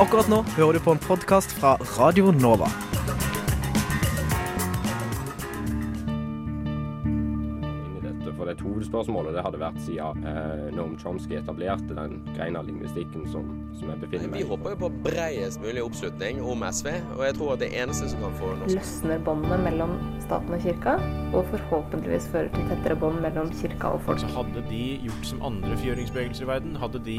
Akkurat nå hører du på en podkast fra Radio Nova. inn i dette, for det hovedspørsmålet det hadde vært siden eh, Noam Chomsky etablerte den greina av lingvistikken som, som jeg befinner meg i. Vi håper jo på bredest mulig oppslutning om SV, og jeg tror at det eneste som kan få norsk løsner båndene mellom staten og kirka, og forhåpentligvis fører til tettere bånd mellom kirka og folk. Så hadde de gjort som andre fjøringsbevegelser i verden, hadde de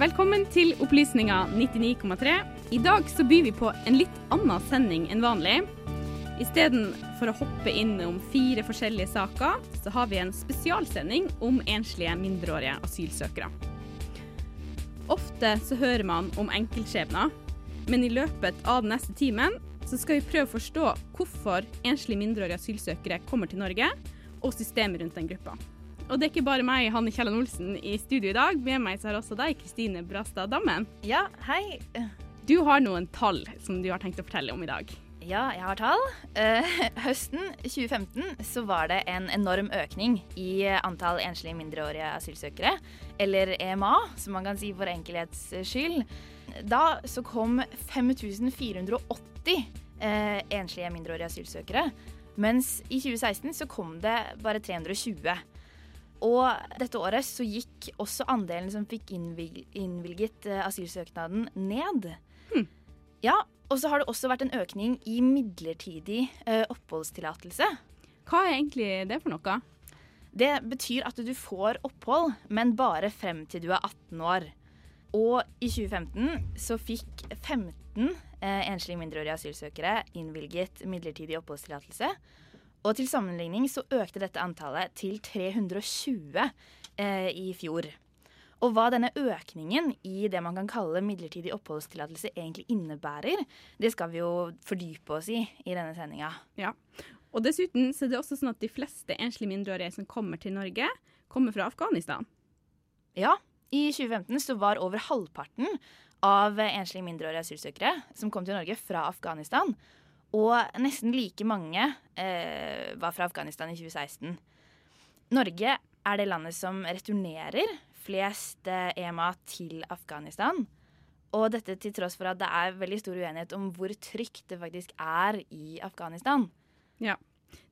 Velkommen til Opplysninga 99,3. I dag så byr vi på en litt annen sending enn vanlig. Istedenfor å hoppe innom fire forskjellige saker, så har vi en spesialsending om enslige mindreårige asylsøkere. Ofte så hører man om enkeltskjebner, men i løpet av den neste timen så skal vi prøve å forstå hvorfor enslige mindreårige asylsøkere kommer til Norge, og systemet rundt den gruppa. Og det er ikke bare meg, Hanne Kielland Olsen, i studio i dag. Med meg så har også deg, Kristine Brastad Dammen. Ja, hei. Du har noen tall som du har tenkt å fortelle om i dag. Ja, jeg har tall. Eh, høsten 2015 så var det en enorm økning i antall enslige mindreårige asylsøkere, eller EMA, som man kan si for enkelhets skyld. Da så kom 5480 eh, enslige mindreårige asylsøkere, mens i 2016 så kom det bare 320. Og dette året så gikk også andelen som fikk innvil innvilget eh, asylsøknaden ned. Ja, og så har det også vært en økning i midlertidig eh, oppholdstillatelse. Hva er egentlig det for noe? Det betyr at du får opphold, men bare frem til du er 18 år. Og i 2015 så fikk 15 eh, enslige mindreårige asylsøkere innvilget midlertidig oppholdstillatelse. Og til sammenligning så økte dette antallet til 320 eh, i fjor. Og hva denne økningen i det man kan kalle midlertidig oppholdstillatelse egentlig innebærer, det skal vi jo fordype oss i i denne sendinga. Ja. Og dessuten så er det også sånn at de fleste enslige mindreårige som kommer til Norge, kommer fra Afghanistan. Ja, i 2015 så var over halvparten av enslige mindreårige asylsøkere som kom til Norge fra Afghanistan. Og nesten like mange eh, var fra Afghanistan i 2016. Norge er det landet som returnerer flest eh, EMA til Afghanistan. Og dette til tross for at det er veldig stor uenighet om hvor trygt det faktisk er i Afghanistan. Ja.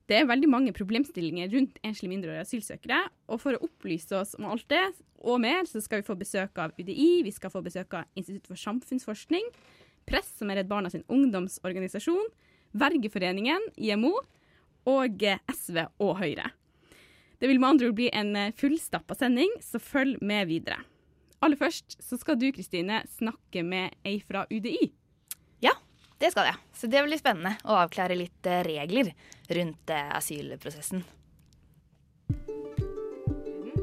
Det er veldig mange problemstillinger rundt enslige mindreårige asylsøkere. Og for å opplyse oss om alt det og mer, så skal vi få besøk av UDI, vi skal få besøk av Institutt for samfunnsforskning, Press, som er Redd Barna sin ungdomsorganisasjon, Vergeforeningen, IMO, og eh, SV og Høyre. Det vil med andre ord bli en eh, fullstappa sending, så følg med videre. Aller først så skal du, Kristine, snakke med ei fra UDI. Ja, det skal jeg. Så det blir spennende å avklare litt eh, regler rundt asylprosessen.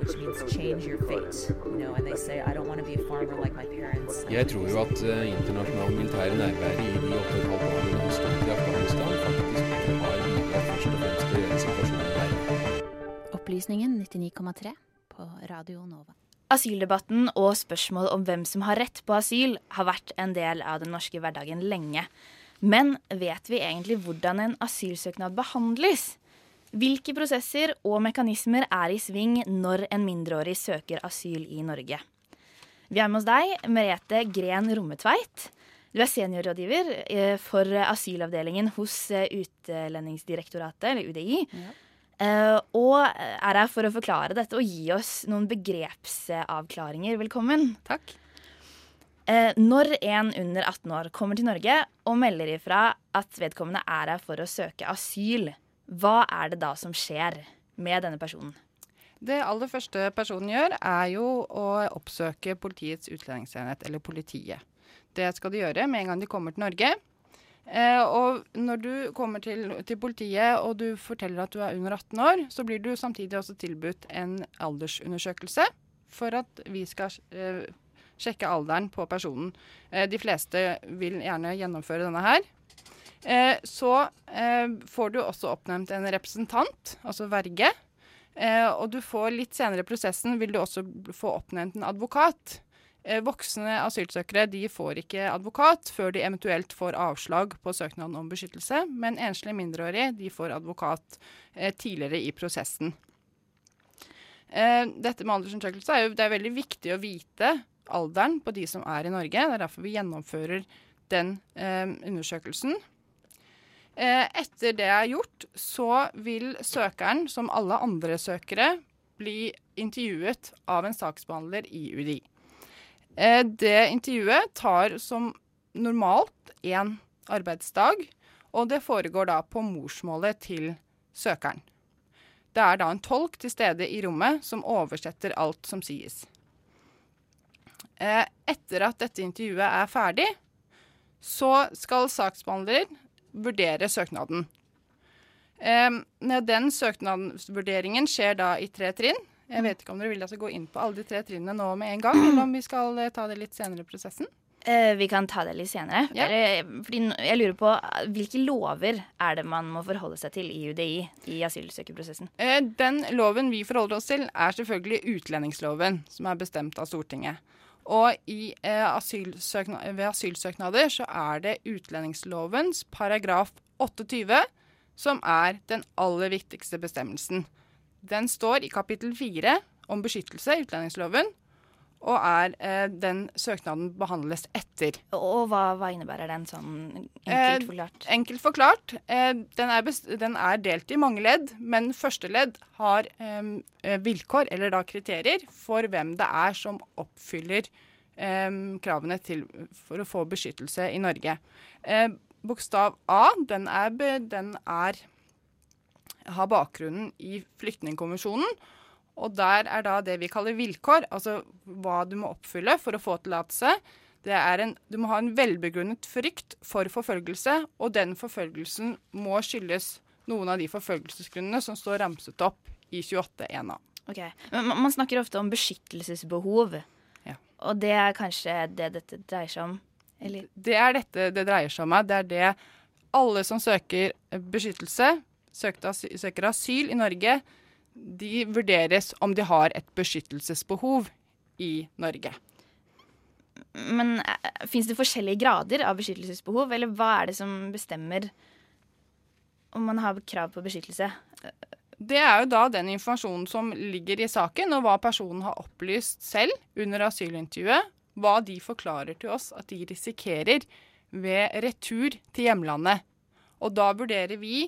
which means change your fate. You know, and they say, I don't want to be a farmer like my parents. Jeg tror jo at uh, internasjonale militære nærværet i de 8,5 årene de har i Afghanistan, faktisk har bidratt først og fremst til å gjøre situasjonen verre. Opplysningen 99,3 på Radio Nova. Asyldebatten og spørsmål om hvem som har rett på asyl, har vært en del av den norske hverdagen lenge. Men vet vi egentlig hvordan en asylsøknad behandles? Hvilke prosesser og mekanismer er i sving når en mindreårig søker asyl i Norge? Vi er med hos deg, Merete Gren Rommetveit. Du er seniorrådgiver eh, for asylavdelingen hos eh, Utlendingsdirektoratet, eller UDI. Ja. og er her for å forklare dette og gi oss noen begrepsavklaringer. Velkommen. Takk. Eh, når en under 18 år kommer til Norge og melder ifra at vedkommende er her for å søke asyl, hva er det da som skjer med denne personen? Det aller første personen gjør, er jo å oppsøke Politiets utlendingsenhet, eller politiet. Det skal de gjøre med en gang de kommer til Norge. Eh, og når du kommer til, til, politiet og du forteller at du er under 18 år, så blir du samtidig også tilbudt en aldersundersøkelse for at vi skal eh, sjekke alderen på personen. Eh, de fleste vil gjerne gjennomføre denne her. Eh, så eh, får du også oppnevnt en representant, altså verge. Eh, og du får litt senere i prosessen vil du også få oppnevnt en advokat. Eh, voksne asylsøkere de får ikke advokat før de eventuelt får avslag på søknaden om beskyttelse, men enslige mindreårige de får advokat eh, tidligere i prosessen. Eh, dette med aldersundersøkelse er jo det er veldig viktig å vite alderen på de som er i Norge. Det er derfor vi gjennomfører den eh, undersøkelsen. Eh, etter det er gjort, så vil søkeren, som alle andre søkere, bli intervjuet av en saksbehandler i UDI. Eh, det intervjuet tar som normalt én arbeidsdag, og det foregår da på morsmålet til søkeren. Det er da en tolk til stede i rommet som oversetter alt som sies. Eh, etter at dette intervjuet er ferdig, så skal saksbehandler vurdere søknaden. Den søknadsvurderingen skjer da i tre trinn. Jeg vet ikke om dere vil altså gå inn på alle de tre trinnene nå med en gang, eller om vi skal eh, ta det litt senere i prosessen. Eh, vi kan ta det litt senere. Ja. Fordi jeg lurer på, Hvilke lover er det man må forholde seg til i UDI i asylsøkerprosessen? Eh, den loven vi forholder oss til, er selvfølgelig utlendingsloven, som er bestemt av Stortinget. Og i, eh, asylsøkna ved asylsøknader så er det utlendingslovens paragraf 28 som er den aller viktigste bestemmelsen. Den står i kapittel 4 om beskyttelse i utlendingsloven, og er eh, den søknaden behandles etter. Og hva, hva innebærer den sånn enkelt forklart? Eh, enkelt forklart. Eh, den, er den, er delt i mange ledd, men første ledd har eh, vilkår, eller da kriterier, for hvem det er som oppfyller eh, kravene til, for å få beskyttelse i Norge. Eh, bokstav A, den er, den er har bakgrunnen i Flyktningkonvensjonen. Og der er da det vi kaller vilkår, altså hva du må oppfylle for å få tillatelse. Det er en, du må ha en velbegrunnet frykt for forfølgelse, og den forfølgelsen må skyldes noen av de forfølgelsesgrunnene som står ramset opp i 28.1a. Ok, Men Man snakker ofte om beskyttelsesbehov, ja. og det er kanskje det dette dreier seg om? Eller? Det er dette det dreier seg om. Det er det alle som søker beskyttelse, søker asyl i Norge, de vurderes om de har et beskyttelsesbehov i Norge. Men uh, fins det forskjellige grader av beskyttelsesbehov, eller hva er det som bestemmer om man har krav på beskyttelse? Det er jo da den informasjonen som ligger i saken, og hva personen har opplyst selv under asylintervjuet. Hva de forklarer til oss at de risikerer ved retur til hjemlandet. Og da vurderer vi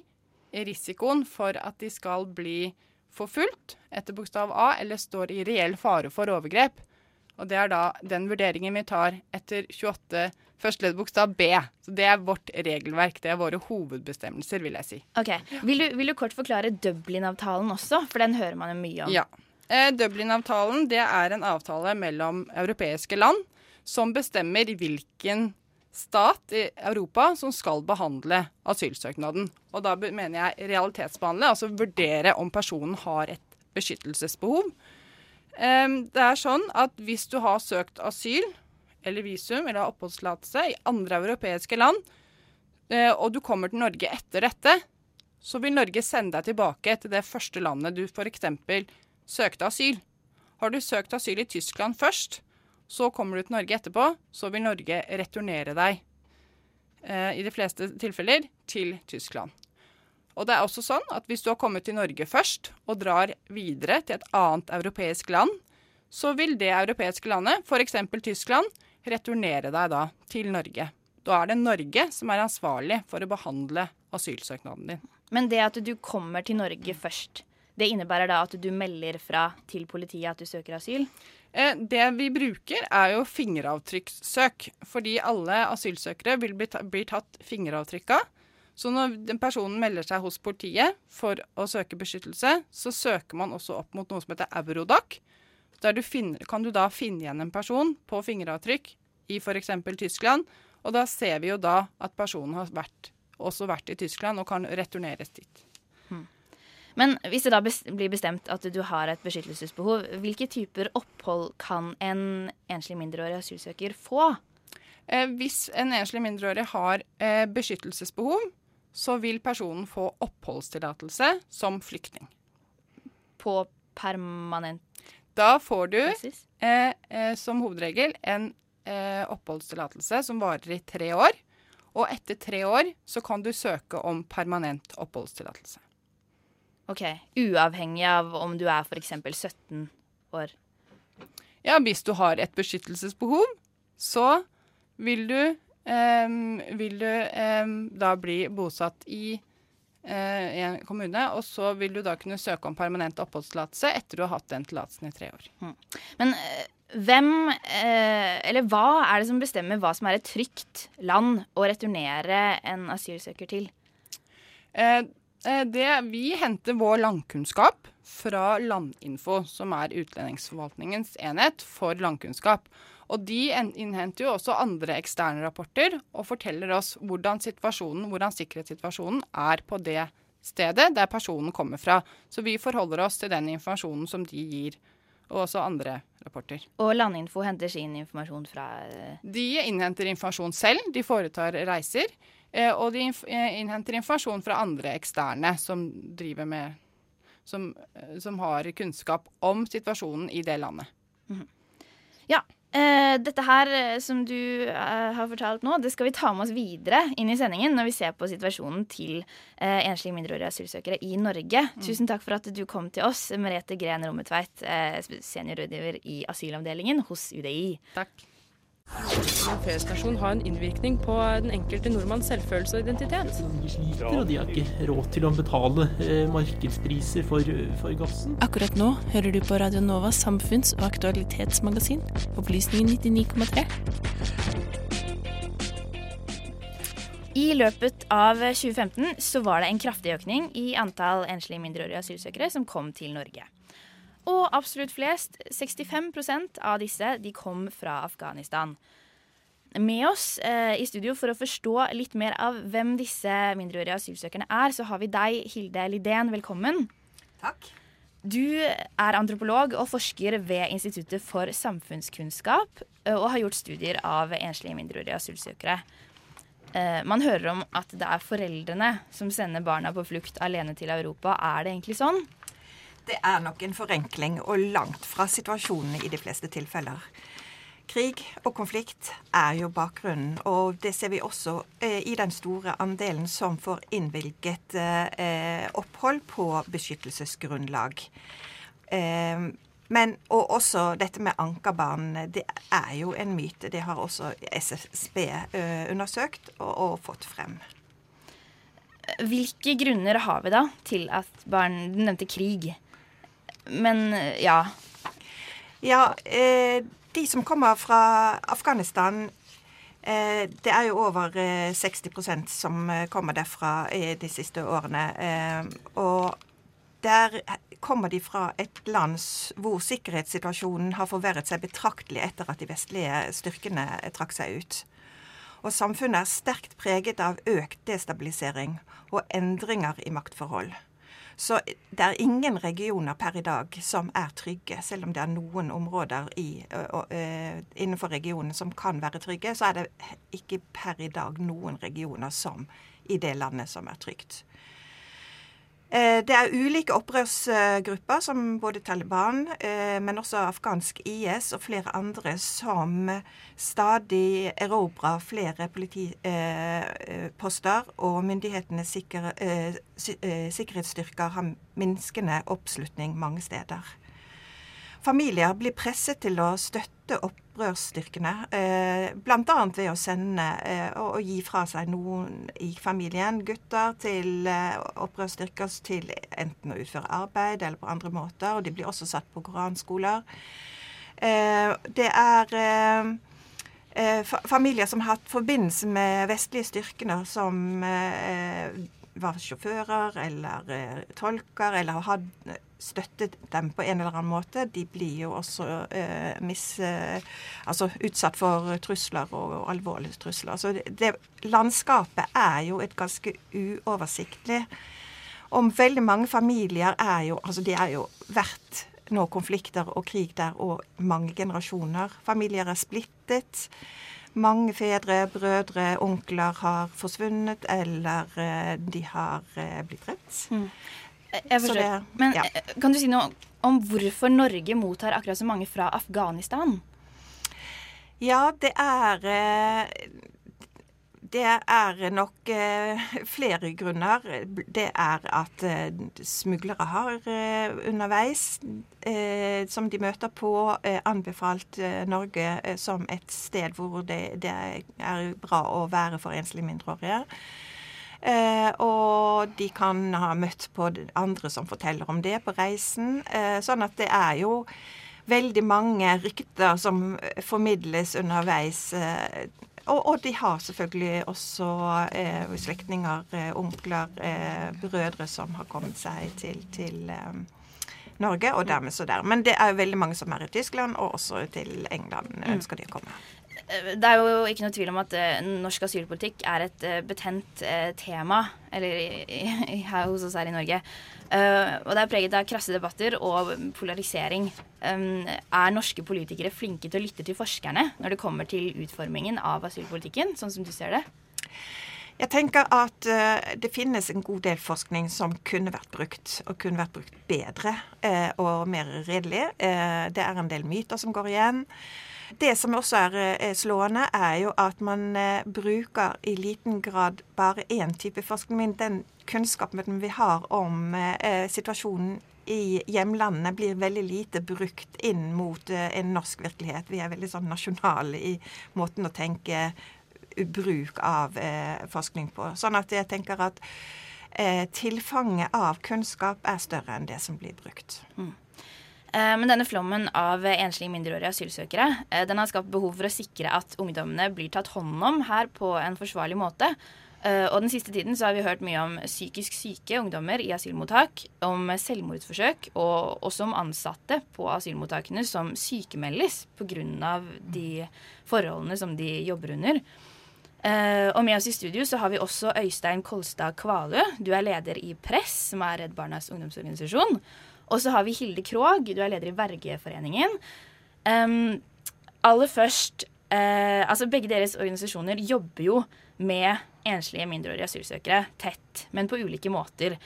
risikoen for at de skal bli forfulgt etter bokstav A eller står i reell fare for overgrep. Og det er da den vurderingen vi tar etter 28 første ledd bokstav B. Så det er vårt regelverk. Det er våre hovedbestemmelser, vil jeg si. Ok. Vil du, vil du kort forklare Dublin-avtalen også, for den hører man jo mye om. Ja. Eh, Dublin-avtalen det er en avtale mellom europeiske land som bestemmer hvilken stat i Europa som skal behandle asylsøknaden. Og da mener jeg realitetsbehandle, altså vurdere om personen har et beskyttelsesbehov. Det er sånn at hvis du har søkt asyl eller visum eller oppholdstillatelse i andre europeiske land, eh, og du kommer til Norge etter dette, så vil Norge sende deg tilbake til det første landet du f.eks. søkte asyl. Har du søkt asyl i Tyskland først, så kommer du til Norge etterpå, så vil Norge returnere deg eh, i de fleste tilfeller til Tyskland. Og det er også sånn at hvis du har kommet til Norge først og drar videre til et annet europeisk land, så vil det europeiske landet, f.eks. Tyskland, returnere deg da til Norge. Da er det Norge som er ansvarlig for å behandle asylsøknaden din. Men det at du kommer til Norge først, det innebærer da at du melder fra til politiet at du søker asyl? Eh, det vi bruker, er jo fingeravtrykkssøk. Fordi alle asylsøkere vil bli, tatt fingeravtrykk av. Så når den personen melder seg hos politiet for å søke beskyttelse, så søker man også opp mot noe som heter Eurodac. Der du finner, kan du da finne igjen en person på fingeravtrykk i f.eks. Tyskland. Og da ser vi jo da at personen har vært, også vært i Tyskland og kan returneres dit. Men hvis det da blir bestemt at du har et beskyttelsesbehov, hvilke typer opphold kan en enslig mindreårig asylsøker få? Eh, hvis en enslig mindreårig har eh, beskyttelsesbehov, så vil personen få oppholdstillatelse som flyktning. På permanent Da får du eh, eh, som hovedregel en eh, oppholdstillatelse som varer i tre år. Og etter tre år så kan du søke om permanent oppholdstillatelse. Ok, Uavhengig av om du er f.eks. 17 år? Ja, hvis du har et beskyttelsesbehov, så vil du, eh, vil du eh, da bli bosatt i eh, en kommune, og så vil du da kunne søke om permanent oppholdstillatelse etter du har hatt den tillatelsen i tre år. Men eh, hvem, eh, eller hva er det som bestemmer hva som er et trygt land å returnere en asylsøker til? Eh, det, vi henter vår landkunnskap fra Landinfo, som er Utlendingsforvaltningens enhet for landkunnskap. Og de innhenter jo også andre eksterne rapporter og forteller oss hvordan, situasjonen, hvordan sikkerhetssituasjonen er på det stedet der personen kommer fra. Så vi forholder oss til den informasjonen som de gir, og også andre rapporter. Og Landinfo henter sin informasjon fra eh, De innhenter informasjon selv, de foretar reiser. Eh, Og de eh, innhenter informasjon fra andre eksterne som driver med som, eh, som har kunnskap om situasjonen i det landet. Ja. Eh, dette her som du eh, har fortalt nå, det skal vi ta med oss videre inn i sendingen når vi ser på situasjonen til eh, enslige mindreårige asylsøkere i Norge. Tusen takk for at du kom til oss, Merete Gren Rommetveit, eh, seniorrådgiver i asylavdelingen hos UDI. Takk. En feriestasjon har en innvirkning på den enkelte nordmanns selvfølelse og identitet. De sliter, og de har ikke råd til å betale eh, markedspriser for, for gassen. Akkurat nå hører du på Radio Novas samfunns- og aktualitetsmagasin, Opplysningen 99,3. I løpet av 2015 så var det en kraftig økning i antall enslige mindreårige asylsøkere som kom til Norge. Og absolutt flest, 65% av disse, de kom fra Afghanistan. Med oss eh, i studio for å forstå litt mer av hvem disse mindreårige asylsøkerne er, så har vi deg, Hilde Lidén. Velkommen. Takk. Du er antropolog og forsker ved Instituttet for samfunnskunnskap eh, og har gjort studier av enslige mindreårige asylsøkere. Eh, Man hører om at det er foreldrene som sender barna på flukt alene til Europa. Er det egentlig sånn? Det er nok en forenkling og langt fra situasjonen i de fleste tilfeller. Krig og konflikt er jo bakgrunnen, og det ser vi også eh, i den store andelen som får innvilget eh, opphold på beskyttelsesgrunnlag. Eh, men, og også dette med ankerbarn, det er jo en myte. Det har også SSB eh, undersøkt og, og fått frem. Hvilke grunner har vi da til at barn nevnte krig. Men ja. Ja, eh, de som kommer fra Afghanistan eh, Det er jo over eh, 60% som eh, kommer derfra i de siste årene. Og der kommer de fra et land hvor sikkerhetssituasjonen har forverret seg betraktelig etter at de vestlige styrkene trakk seg ut. Og samfunnet er sterkt preget av økt destabilisering og endringer i maktforhold. Så det er ingen regioner per i dag som er trygge. Selv om det er noen områder i, og, ø, innenfor regionen som kan være trygge, så er det ikke per i dag noen regioner som i det landet som er trygt. Eh, Det er ulike opprørsgrupper, som både Taliban, eh, men også afghansk IS og flere andre, som stadig erobrer flere politiposter, og myndighetenes eh, si- eh, sikkerhetsstyrker har minskende oppslutning mange steder. Familier blir presset til å støtte opprørsstyrkene, eh, bl.a. ved å sende eh, og, gi fra seg noen i familien, gutter, til eh, opprørsstyrker til enten å utføre arbeid eller på andre måter. Og de blir også satt på koranskoler. Det er fa familier som har hatt forbindelse med vestlige styrkene, som var sjåfører eller tolker, eller har støttet dem på en eller annen måte, de blir jo også eh, mis, eh, altså utsatt for trusler og, og alvorlige trusler. Så det, det, landskapet er jo et ganske uoversiktlig. Om veldig mange familier er jo Altså, de er jo verdt nå konflikter og krig der og mange generasjoner. Familier er splittet. Mange fedre, brødre, onkler har forsvunnet, eller eh, de har eh, blitt drept. Mm. Jeg forstår. Det, Men ja. Eh, kan du si noe om hvorfor Norge mottar akkurat så mange fra Afghanistan? Ja, det er det er nok eh, flere grunner. Det er at eh, smuglere har eh, underveis, som de møter på, anbefalt Norge som et sted hvor det, det, er bra å være for enslige mindreårige. Og de kan ha møtt på andre som forteller om det på reisen. sånn at det er jo veldig mange rykter som formidles underveis og, og, de har selvfølgelig også eh, slektninger, eh, onkler, eh, brødre som har kommet seg til, til eh, Norge, og dermed så der. Men det er jo veldig mange som er i Tyskland, og også til England mm. ønsker de å komme. Eh, det er jo ikke noe tvil om at uh, norsk asylpolitikk er et uh, betent uh, tema eller her hos oss her i Norge. og det er preget av krasse debatter og polarisering. Er norske politikere flinke til å lytte til forskerne når det kommer til utformingen av asylpolitikken, sånn som du ser det? Jeg tenker at det finnes en god del forskning som kunne vært brukt, og kunne vært brukt bedre og mer redelig. Det er en del myter som går igjen. Det som også er slående, er jo at man eh, bruker i liten grad bare én type forskning. Men den kunnskapen vi har om eh, situasjonen i hjemlandene, blir veldig lite brukt inn mot eh, en norsk virkelighet. Vi er veldig sånn nasjonale i måten å tenke bruk av forskning på. Sånn at jeg tenker at tilfanget av kunnskap er større enn det som blir brukt. Mm. Eh, men denne flommen av enslige mindreårige asylsøkere eh, den har skapt behov for å sikre at ungdommene blir tatt hånd om her på en forsvarlig måte. Eh, og den siste tiden så har vi hørt mye om psykisk syke ungdommer i asylmottak, om selvmordsforsøk og også om ansatte på asylmottakene som sykemeldes pga. de forholdene som de jobber under. og med oss i studio så har vi også Øystein Kolstad Kvalø. Du er leder i Press, som er Redd Barnas ungdomsorganisasjon. Og så har vi Hilde Krogh, du er leder i Vergeforeningen. Um, aller først uh, Altså, begge deres organisasjoner jobber jo med enslige mindreårige asylsøkere tett, men på ulike måter.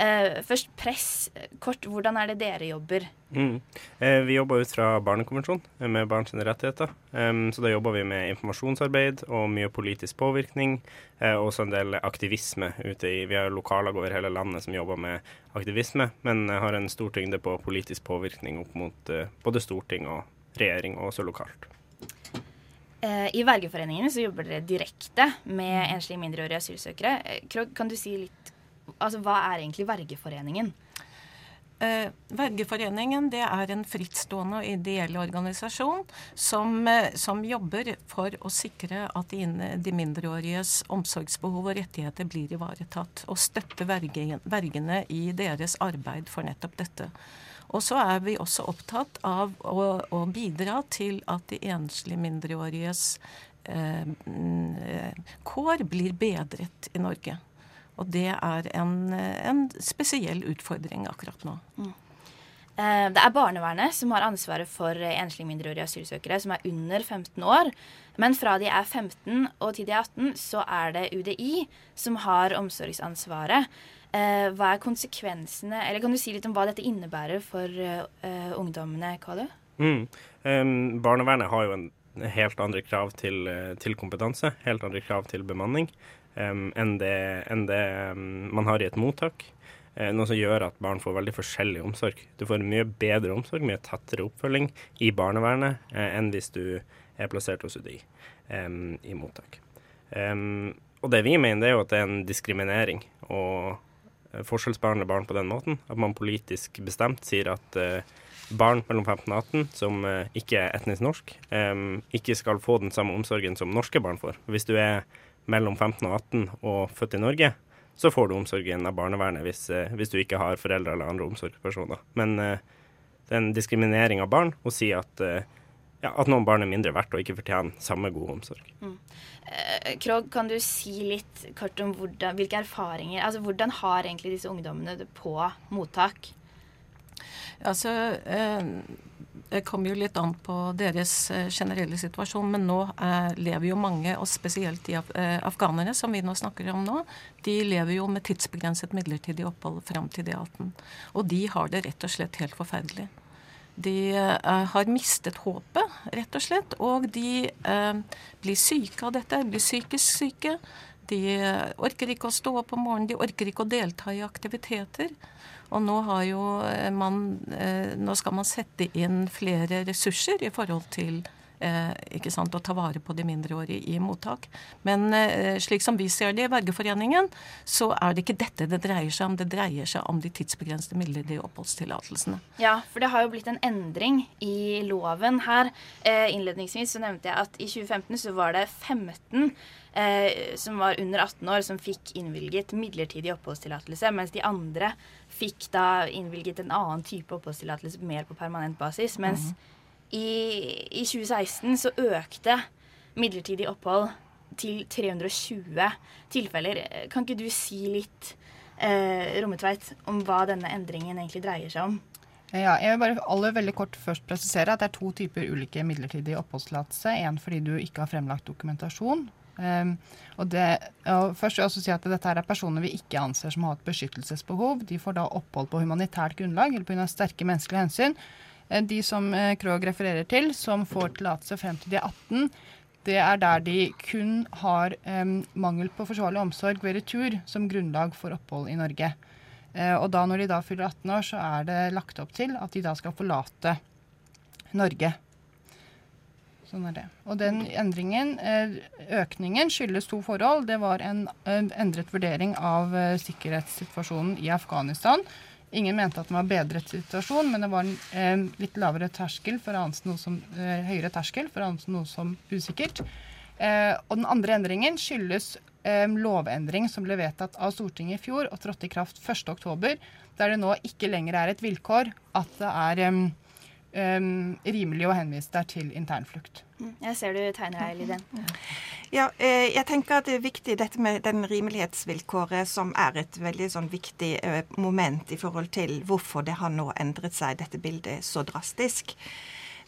Uh, først press. Kort, hvordan er det dere jobber? Mm. Uh, vi jobber ut fra Barnekonvensjonen eh, med barns rettigheter. Um, så da jobber vi med informasjonsarbeid og mye politisk påvirkning. Uh, og også en del aktivisme ute i Vi har lokallag over hele landet som jobber med aktivisme, men har en stor tyngde på politisk påvirkning opp mot både storting og regjering, og også lokalt. I Vergeforeningen så jobber dere direkte med enslige mindreårige asylsøkere. Krog, kan du si litt altså, hva er egentlig Vergeforeningen? Eh, Vergeforeningen det er en frittstående og ideell organisasjon som, eh, som, jobber for å sikre at de, de mindreåriges omsorgsbehov og rettigheter blir ivaretatt. Og støtte vergene i deres arbeid for nettopp dette. Og så er vi også opptatt av å, å bidra til at de enslige mindreåriges eh, mm, kår blir bedret i Norge. Og det er en, en spesiell utfordring akkurat nå. Mm. Eh, det er barnevernet som har ansvaret for enslige mindreårige asylsøkere som er under 15 år. Men fra de er 15 og til de er 18, så er det UDI som har omsorgsansvaret. Eh, hva er konsekvensene Eller kan du si litt om hva dette innebærer for uh, ungdommene, Kalu? Mm. Um, barnevernet har jo en helt andre krav til, til kompetanse, helt andre krav til bemanning enn det, enn det man har i et mottak. Uh, noe som gjør at barn får veldig forskjellig omsorg. Du får mye bedre omsorg, mye tettere oppfølging i barnevernet uh, enn hvis du er plassert hos UDI i mottak. og det vi mener, er jo at det er en diskriminering å uh, forskjellsbehandle barn på den måten. At man politisk bestemt sier at barn mellom 15 og 18 som eh, ikke er etnisk norsk, ikke skal få den samme omsorgen som norske barn får. Hvis du er mellom 15 og 18 og født i Norge, så får du omsorgen av barnevernet hvis, eh, hvis du ikke har foreldre eller andre omsorgspersoner. Men eh, det er en diskriminering av barn å si at, eh, ja, at noen barn er mindre verdt og ikke fortjener samme gode omsorg. Eh, Krog, kan du si litt kort om hvordan, hvilke erfaringer Altså hvordan har egentlig disse ungdommene det på mottak? Altså, eh, kommer jo litt an på deres eh, generelle situasjon, men nå eh, lever jo mange, og spesielt de af eh, afghanere som vi nå snakker om nå, de lever jo med tidsbegrenset midlertidig opphold fram til de er 18. Og de har det rett og slett helt forferdelig. De eh, har mistet håpet, rett og slett, og de eh, blir syke av dette, blir psykisk syke. De orker ikke å stå opp om morgenen, de orker ikke å delta i aktiviteter. Og nå, eh, man, eh, nå skal man sette inn flere ressurser i forhold til ikke sant, å ta vare på de mindreårige i mottak. Men eh, slik som vi ser det i Vergeforeningen, så er det ikke dette det dreier seg om. Det dreier seg om de tidsbegrensede midlertidige oppholdstillatelsene. Ja, for det har jo blitt en endring i loven her. Eh, innledningsvis så nevnte jeg at i 2015 så var det 15 eh, som var under 18 år som fikk innvilget midlertidig oppholdstillatelse, mens de andre fikk da innvilget en annen type oppholdstillatelse mer på permanent basis. Mens i, i 2016 så økte midlertidig opphold til 320 tilfeller. Kan ikke du si litt, eh, Rommetveit, om hva denne endringen egentlig dreier seg om? Ja, jeg vil bare aller veldig kort først presisere at det er to typer ulike midlertidige oppholdstillatelse. En fordi du ikke har fremlagt dokumentasjon. Um, og det, og først vil jeg også si at Dette er personer vi ikke anser som har et beskyttelsesbehov. De får da opphold på humanitært grunnlag eller pga. sterke menneskelige hensyn. Eh, De som Krog refererer til, som får tillatelse frem til de er 18, det er der de kun har um, mangel på forsvarlig omsorg ved retur som grunnlag for opphold i Norge. Uh, og da når de da fyller 18 år, så er det lagt opp til at de da skal forlate Norge. Sånn er det. Og den endringen, eh, økningen, skyldes to forhold. Det var en eh, endret vurdering av eh, sikkerhetssituasjonen i Afghanistan. Ingen mente at den var bedret situasjon, men det var en eh, litt lavere terskel for å anse noe som, eh, høyere terskel for å anse noe som usikkert. Eh, og den andre endringen skyldes eh, lovendring som ble vedtatt av Stortinget i fjor og trådte i kraft 1.10, der det nå ikke lenger er et vilkår at det er em, rimelig å henvise deg til internflukt. Mm, Jeg ser du tegner deg, Liden. Ja, eh, jeg tenker at det er viktig dette med den rimelighetsvilkåret, som er et veldig sånn viktig eh, moment i forhold til hvorfor det har nå endret seg, dette bildet, så drastisk.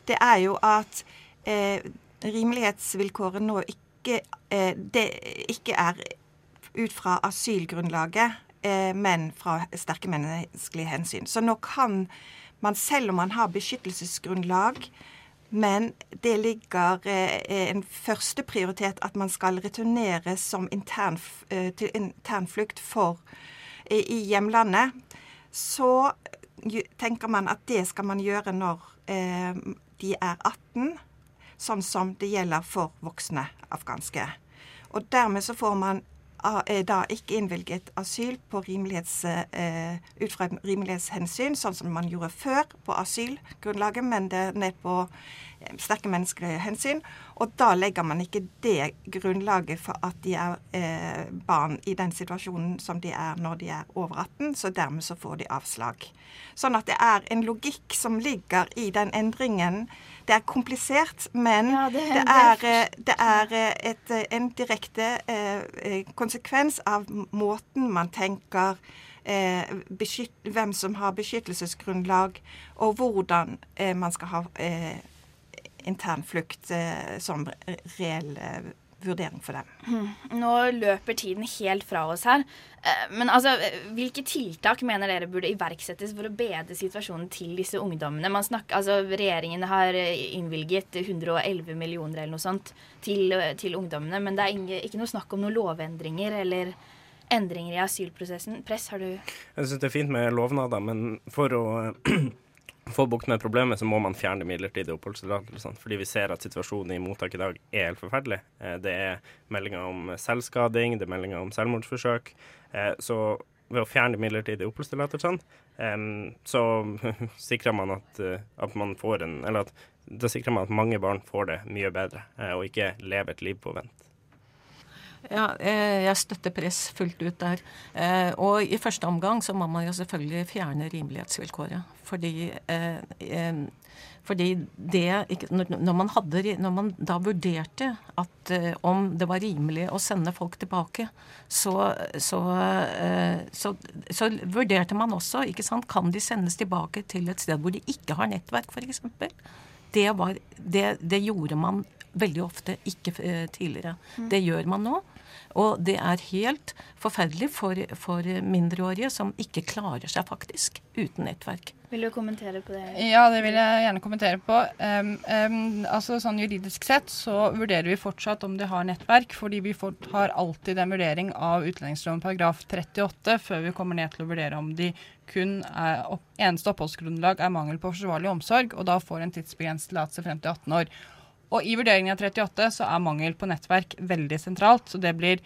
Det er jo at eh, rimelighetsvilkåret nå ikke, eh, det ikke er ut fra asylgrunnlaget, eh, men fra sterke menneskelige hensyn. Så nå kan man, selv om man har beskyttelsesgrunnlag, men det ligger eh, en førsteprioritet at man skal returnere som intern, eh, til internflukt for, i, i hjemlandet, så tenker man at det skal man gjøre når eh, de er 18, sånn som det gjelder for voksne afghanske. Og dermed så får man eh, da ikke innvilget asyl rimelighets, eh, ut fra rimelighetshensyn, sånn som man gjorde før på asylgrunnlaget, men det er ned på eh, sterke menneskelige hensyn. Og da legger man ikke det grunnlaget for at de er eh, barn i den situasjonen som de er når de er over 18, så dermed så får de avslag. Sånn at det er en logikk som ligger i den endringen. Det er komplisert, men det- det, er, eh, det er eh, et, eh, en direkte eh, konsekvens av måten man tenker eh, beskytt, hvem som har beskyttelsesgrunnlag, og hvordan eh, man skal ha eh, internflukt eh, som reell eh, vurdering for dem. Hmm. Nå løper tiden helt fra oss her. Eh, Men altså, hvilke tiltak mener dere burde iverksettes for å bedre situasjonen til disse ungdommene? Man snakker, altså, regjeringen har eh, innvilget 111 millioner eller noe sånt til, til ungdommene, men det er ikke, ikke noe snakk om noen lovendringer eller endringer i asylprosessen. Press, har du Jeg syns det er fint med lovnader, men for å få bukt med problemet, så må man fjerne midlertidige oppholdstillatelse. Fordi vi ser at situasjonen i mottak i dag er helt forferdelig. Eh, Det er meldinger om selvskading, det er meldinger om selvmordsforsøk. Eh, Så ved å fjerne midlertidig oppholdstillatelsene, så sikrer man at, eh, at man får en Eller at da sikrer man at mange barn får det mye bedre, og ikke lever et liv på vent. Ja, eh, jeg støtter press fullt ut der. Eh, og i første omgang så må man jo selvfølgelig fjerne rimelighetsvilkåret. Fordi, eh, fordi det når, man hadde, når man da vurderte at om det var rimelig å sende folk tilbake, så, så, så, så vurderte man også ikke sant, kan de sendes tilbake til et sted hvor de ikke har nettverk, f.eks. Det, var, det, det gjorde man veldig ofte ikke tidligere. Mm. Det gjør man nå. Og det er helt forferdelig for, for mindreårige som ikke klarer seg faktisk uten nettverk. Vil du kommentere på det? Ja, det vil jeg gjerne kommentere på. Um, um, altså sånn Juridisk sett så vurderer vi fortsatt om de har nettverk, fordi vi fort, har alltid en vurdering av utlendingsloven paragraf 38 før vi kommer ned til å vurdere om de kun er opp, eneste oppholdsgrunnlag er mangel på forsvarlig omsorg, og da får en tidsbegrenset tillatelse frem til 18 år. Og i vurderingen av 38 så er mangel på nettverk veldig sentralt, så det blir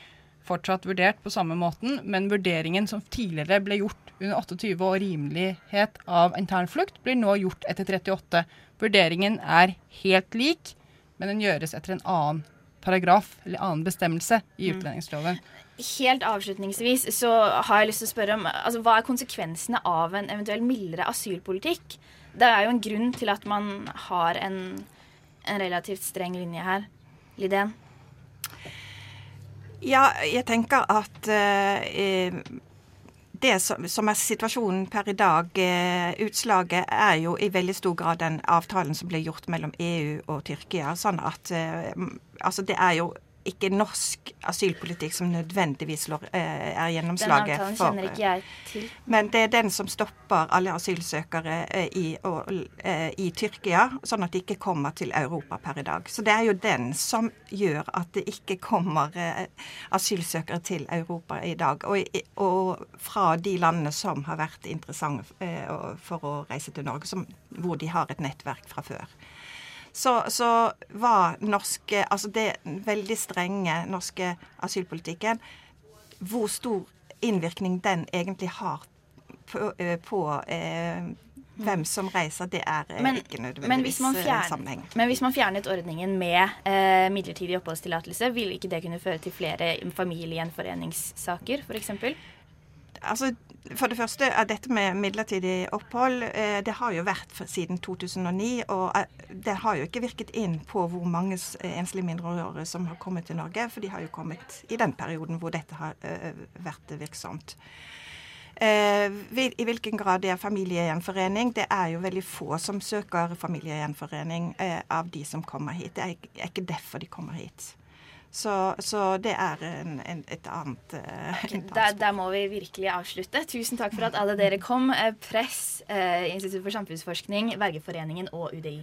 fortsatt vurdert på samme måten, men vurderingen som tidligere ble gjort under 28 og rimelighet av internflukt, blir nå gjort etter 38. Vurderingen er helt lik, men den gjøres etter en annen paragraf eller annen bestemmelse i Mm. utlendingsloven. Helt avslutningsvis så har jeg lyst til å spørre om altså, hva er konsekvensene av en eventuell mildere asylpolitikk? Det er jo en grunn til at man har en, en relativt streng linje her. Lidén? Ja, jeg tenker at eh, det som, som er situasjonen per i dag, eh, utslaget, er jo i veldig stor grad den avtalen som ble gjort mellom EU og Tyrkia. Sånn at eh, altså det er jo ikke norsk asylpolitikk som nødvendigvis er gjennomslaget. Den avtalen kjenner ikke jeg til. men det er den som stopper alle asylsøkere eh, i, og, eh, i Tyrkia, sånn at de ikke kommer til Europa per i dag. Så det er jo den som gjør at det ikke kommer eh, asylsøkere til Europa i dag. Og, og fra de landene som har vært interessante eh, for å reise til Norge, som, hvor de har et nettverk fra før. Så, så var norske Altså det veldig strenge norske asylpolitikken hvor stor innvirkning den egentlig har på, eh, på eh, hvem som reiser, det er eh, Men, ikke nødvendigvis man eh, fjern, sammenheng. men hvis man fjernet ordningen med eh, midlertidig oppholdstillatelse, ville ikke det kunne føre til flere familiegjenforeningssaker, f.eks.? Altså, for det første er dette med midlertidig opphold eh, Det har jo vært siden 2009. Og eh, det har jo ikke virket inn på hvor mange eh, enslige mindreårige som har kommet til Norge. For de har jo kommet i den perioden hvor dette har vært virksomt. I hvilken grad det er familiegjenforening? Det er jo veldig få som søker familiegjenforening av de som kommer hit. Det er ikke derfor de kommer hit. Så, så det er en, en, et annet eh, Der, der må vi virkelig avslutte. Tusen takk for at alle dere kom. Eh, Press, eh, Institutt for samfunnsforskning, Vergeforeningen og UDI.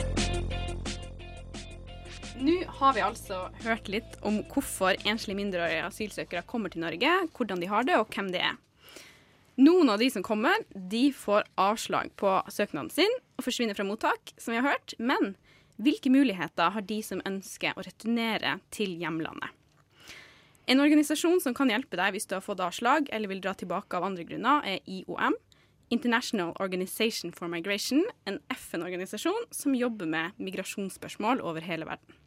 Har vi altså hørt litt om hvorfor enslige mindreårige asylsøkere kommer til Norge, hvordan de har det og hvem det er. Noen av de som kommer, de får avslag på søknaden sin og forsvinner fra mottak, som vi har hørt. Men hvilke muligheter har de som ønsker å returnere til hjemlandet? En organisasjon som kan hjelpe deg hvis du har fått avslag eller vil dra tilbake av andre grunner, er IOM. International Organization for Migration, en FN-organisasjon som jobber med migrasjonsspørsmål over hele verden.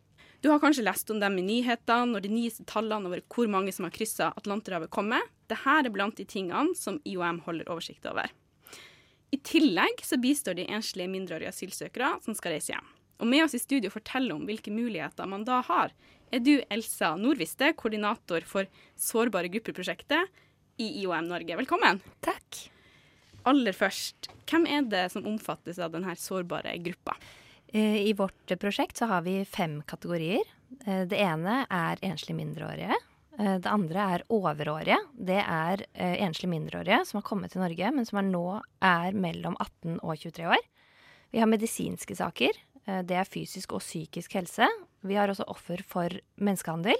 Du har kanskje lest om dem i nyhetene og de nyeste tallene over hvor mange som har kryssa Atlanterhavet kommer. Dette er blant de tingene som IOM holder oversikt over. I tillegg så bistår de enslige mindreårige asylsøkere som skal reise hjem. Og med oss i studio forteller fortelle om hvilke muligheter man da har, er du Elsa Nordviste, koordinator for Sårbare grupper-prosjektet i IOM Norge. Velkommen. Takk. Aller først, hvem er det som omfattes av denne sårbare gruppa? Eh, I vårt prosjekt så har vi fem kategorier. Eh, Det ene er enslige mindreårige. Eh, Det andre er overårige. Det er enslige mindreårige som har kommet til Norge, men som er nå er mellom 18 og 23 år. Vi har medisinske saker. Det er fysisk og psykisk helse. Vi har også offer for menneskehandel.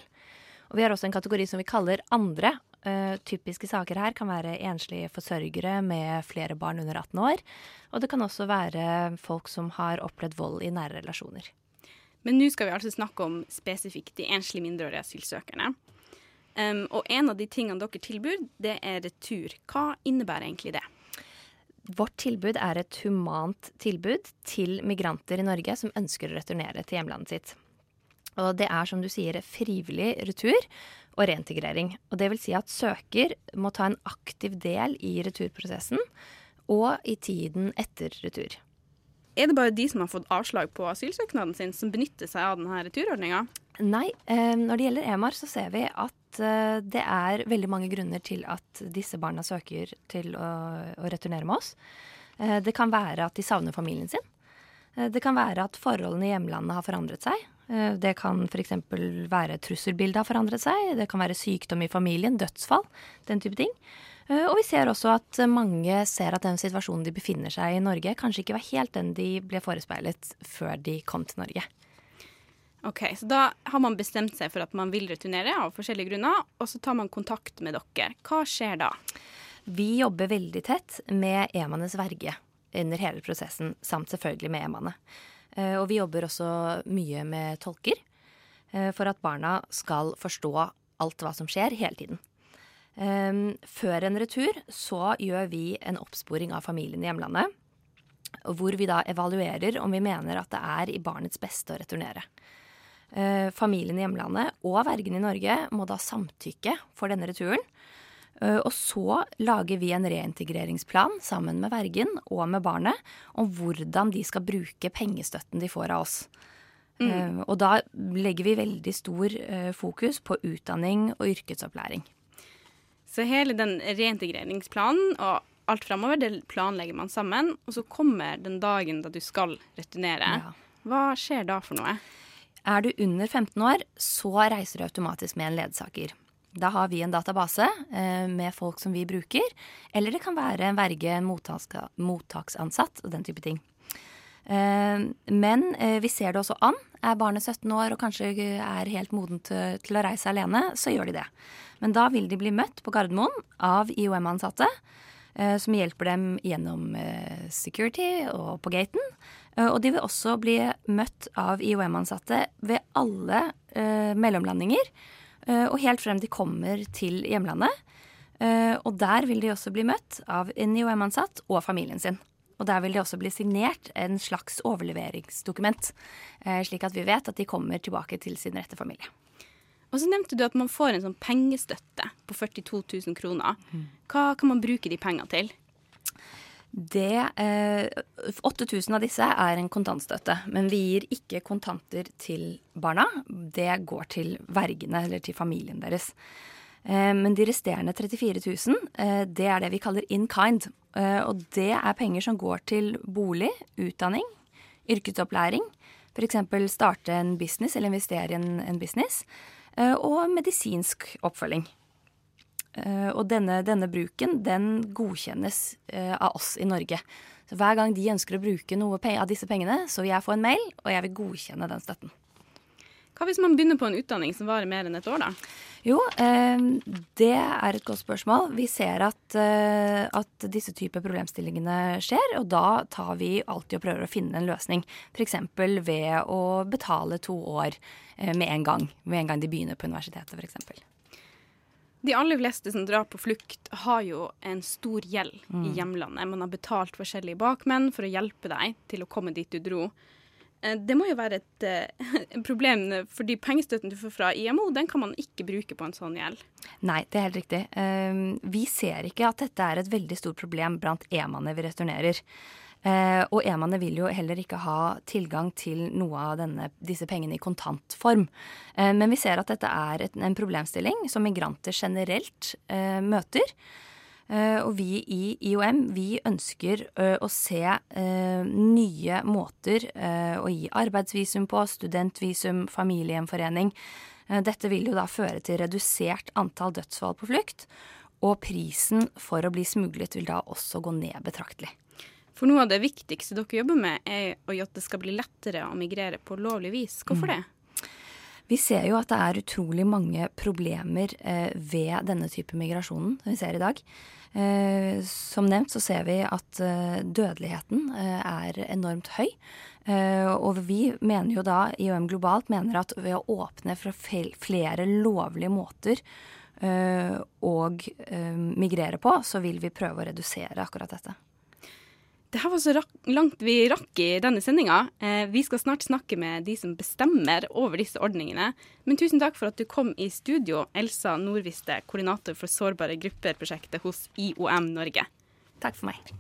Og vi har også en kategori som vi kaller andre. Eh, typiske saker her kan være enslige forsørgere med flere barn under 18 år. Og det kan også være folk som har opplevd vold i nære relasjoner. Men nå skal vi altså snakke om spesifikt de enslige mindreårige asylsøkerne. Um, og en av de tingene dere tilbyr, det er retur. Hva innebærer egentlig det? Vårt tilbud er et humant tilbud til migranter i Norge som ønsker å returnere til hjemlandet sitt. Og det er, som du sier, frivillig retur og reintegrering. Og det vil si at søker må ta en aktiv del i returprosessen og i tiden etter retur. Er det bare de som har fått avslag på asylsøknaden sin, som benytter seg av denne returordninga? Nei, eh, når det gjelder EMAR, så ser vi at eh, det er veldig mange grunner til at disse barna søker til å, å returnere med oss. Eh, det kan være at de savner familien sin. Det kan være at forholdene i hjemlandet har forandret seg. Eh, Det kan f.eks. være trusselbildet har forandret seg. Det kan være sykdom i familien, dødsfall, den type ting. Eh, Og vi ser også at mange ser at den situasjonen de befinner seg i Norge, kanskje ikke var helt den de ble forespeilet før de kom til Norge. Ok, Så da har man bestemt seg for at man vil returnere av forskjellige grunner, og så tar man kontakt med dere. Hva skjer da? Vi jobber veldig tett med emanes verge under hele prosessen, samt selvfølgelig med emaene. Eh, Og vi jobber også mye med tolker eh, for at barna skal forstå alt hva som skjer, hele tiden. Eh, Før en retur så gjør vi en oppsporing av familien i hjemlandet, hvor vi da evaluerer om vi mener at det er i barnets beste å returnere. Eh, Familien i hjemlandet og vergen i Norge må da samtykke for denne returen. Eh, Og så lager vi en reintegreringsplan sammen med vergen og med barnet om hvordan de skal bruke pengestøtten de får av oss. Mm. Eh, Og da legger vi veldig stor eh, fokus på utdanning og yrkesopplæring. Så hele den reintegreringsplanen og alt framover, det planlegger man sammen. Og så kommer den dagen da du skal returnere. Hva skjer da for noe? Er du under 15 år, så reiser du automatisk med en ledsager. Da har vi en database eh, med folk som vi bruker, eller det kan være en verge, en mottaksansatt og den type ting. Eh, men eh, vi ser det også an. Er barnet 17 år og kanskje er helt moden til, til å reise alene, så gjør de det. Men da vil de bli møtt på Gardermoen av IOM-ansatte, eh, som hjelper dem gjennom eh, security og på gaten. Eh, Og de vil også bli møtt av IOM-ansatte ved alle eh, mellomlandinger. Eh, og helt frem de kommer til hjemlandet. Eh, og der vil de også bli møtt av en IOM-ansatt og familien sin. Og der vil det også bli signert en slags overleveringsdokument, eh, slik at vi vet at de kommer tilbake til sin rette familie. Og så nevnte du at man får en sånn pengestøtte på 42 000 kroner. Hva kan man bruke de pengene til? Det, eh, 8000 av disse er en kontantstøtte, men vi gir ikke kontanter til barna. Det går til vergene eller til familien deres. Eh, men de resterende 34 000, eh, det er det vi kaller in kind. Eh, og det er penger som går til bolig, utdanning, yrkesopplæring, f.eks. starte en business eller investere i en, en business, eh, og medisinsk oppfølging. Eh, og denne, denne bruken den godkjennes eh, av oss i Norge. Så hver gang de ønsker å bruke noe av disse pengene, så vil jeg få en mail, og jeg vil godkjenne den støtten. Hva hvis man begynner på en utdanning som varer mer enn et år, da? Jo, eh, det er et godt spørsmål. Vi ser at, at disse typer problemstillingene skjer, og da tar vi alltid og prøver å finne en løsning. F.eks. ved å betale to år med en gang. Med en gang de begynner på universitetet, f.eks. De aller fleste som drar på flukt, har jo en stor gjeld i Mm. hjemlandet. Man har betalt forskjellige bakmenn for å hjelpe deg til å komme dit du dro. Eh, Det må jo være et eh, problem, fordi pengestøtten du får fra IMO, den kan man ikke bruke på en sånn gjeld. Nei, det er helt riktig. Eh, Vi ser ikke at dette er et veldig stort problem blant emaene vi returnerer. Eh, Og emaene vil jo heller ikke ha tilgang til noe av denne, disse pengene i kontantform. Eh, Men vi ser at dette er et, en problemstilling som migranter generelt eh, møter. Eh, og vi i IOM vi ønsker eh, å se eh, nye måter å gi arbeidsvisum på, studentvisum, familiegjenforening. Dette vil jo da føre til redusert antall dødsfall på flukt, og prisen for å bli smuglet vil da også gå ned betraktelig. For noe av det viktigste dere jobber med, er at det skal bli lettere å migrere på lovlig vis. Hvorfor det? Vi ser jo at det er utrolig mange problemer eh, ved denne type migrasjonen vi ser i dag. Eh, som nevnt så ser vi at eh, dødeligheten eh, er enormt høy. Eh, og vi mener jo da, IOM globalt mener at ved å åpne for flere lovlige måter eh, eh, migrere på, så vil vi prøve å redusere akkurat dette. Det her var så langt vi rakk i denne sendinga. Eh, vi skal snart snakke med de som bestemmer over disse ordningene. Men tusen takk for at du kom i studio, Elsa Nordviste, koordinator for Sårbare grupper-prosjektet hos IOM Norge. Takk for meg.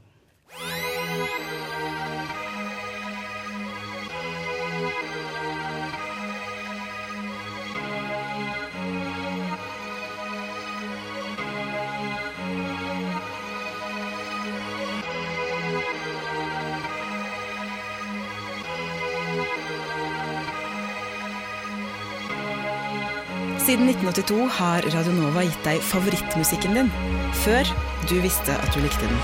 Siden 1982 har Radionova gitt deg favorittmusikken din, før du visste at du likte den.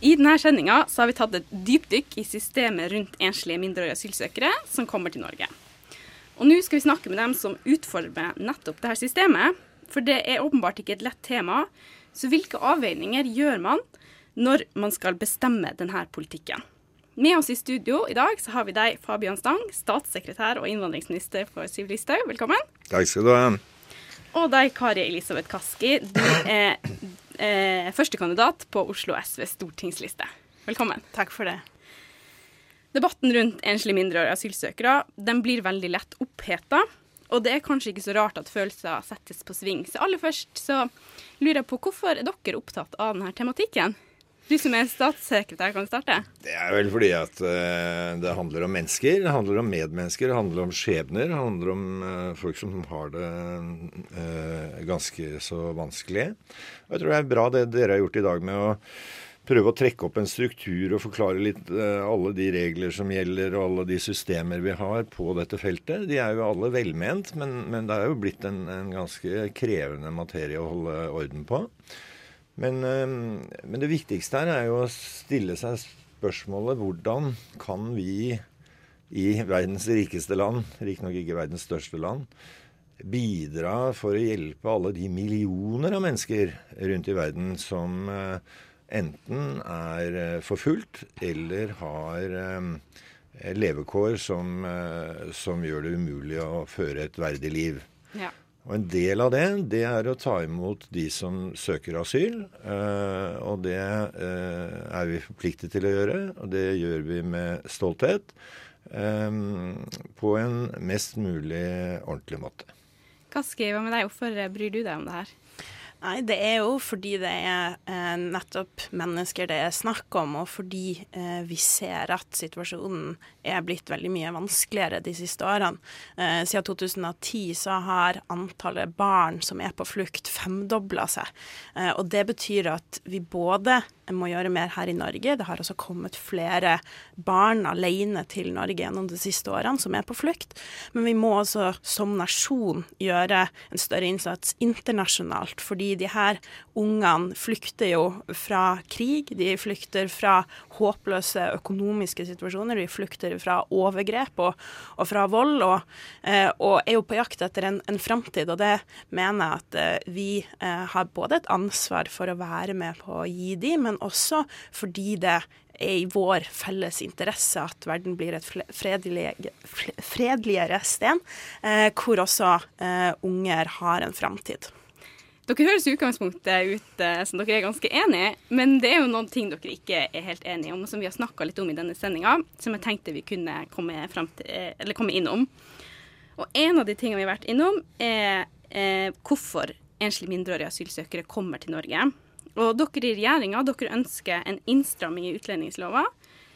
I denne sendinga har vi tatt et dypdykk i systemet rundt enslige mindreårige asylsøkere som kommer til Norge. Og nå skal vi snakke med dem som utformer nettopp dette systemet. For det er åpenbart ikke et lett tema. Så hvilke avveininger gjør man når man skal bestemme denne politikken? Med oss i studio i dag så har vi deg, Fabian Stang, statssekretær og innvandringsminister for Siv Listhaug. Velkommen. Takk skal du ha. Og deg, Kari Elisabeth Kaski. Du er eh, førstekandidat på Oslo SVs stortingsliste. Velkommen. Takk for det. Debatten rundt enslige mindreårige asylsøkere den blir veldig lett oppheta. Og det er kanskje ikke så rart at følelser settes på sving. Så aller først så lurer jeg på hvorfor er dere opptatt av denne tematikken? Du som er statssekretær, kan starte. Det er vel fordi at uh, det handler om mennesker. Det handler om medmennesker, det handler om skjebner. Det handler om uh, folk som har det uh, ganske så vanskelig. Og jeg tror det er bra det dere har gjort i dag med å prøve å trekke opp en struktur og forklare litt eh, alle de regler som gjelder og alle de systemer vi har på dette feltet. De er jo alle velment, men, men det er jo blitt en, en ganske krevende materie å holde orden på. Men, eh, men det viktigste her er jo å stille seg spørsmålet hvordan kan vi i verdens rikeste land, riktignok ikke verdens største land, bidra for å hjelpe alle de millioner av mennesker rundt i verden som eh, enten er eh, forfulgt eller har eh, levekår som, eh, som gjør det umulig å føre et verdig liv. Ja. Og En del av det det er å ta imot de som søker asyl. og det er vi forpliktet til å gjøre, og det gjør vi med stolthet. på en mest mulig ordentlig måte. Kaski, hva med deg? Hvorfor bryr du deg om det her? Nei, det er jo fordi det er eh, nettopp mennesker det er snakk om, og fordi eh, vi ser at situasjonen er blitt veldig mye vanskeligere de siste årene. Eh, siden 2010 så har antallet barn som er på flukt, femdobla seg. Eh, og det betyr at vi både må gjøre mer her i Norge. Det har også kommet flere barn alene til Norge gjennom de siste årene som er på flukt. Men vi må også som nasjon gjøre en større innsats internasjonalt, fordi de her ungene flykter jo fra krig, de flykter fra håpløse økonomiske situasjoner, de flykter fra overgrep og, og fra vold, og, eh, og, er jo på jakt etter en, en framtid. Og det mener jeg at eh, vi eh, har både et ansvar for å være med på å gi de, men også fordi det er i vår felles interesse at verden blir et fredelige, fredeligere sted, eh, hvor også eh, unger har en framtid. Dere høres i utgangspunktet ut eh, som dere er ganske enige, men det er jo noen ting dere ikke er helt enige om, som vi har snakka litt om i denne sendinga, som jeg tenkte vi kunne komme, til, eh, komme innom. Og en av de tingene vi har vært innom, er eh, hvorfor enslige mindreårige asylsøkere kommer til Norge. Og dere i regjeringa ønsker en innstramming i utlendingslova,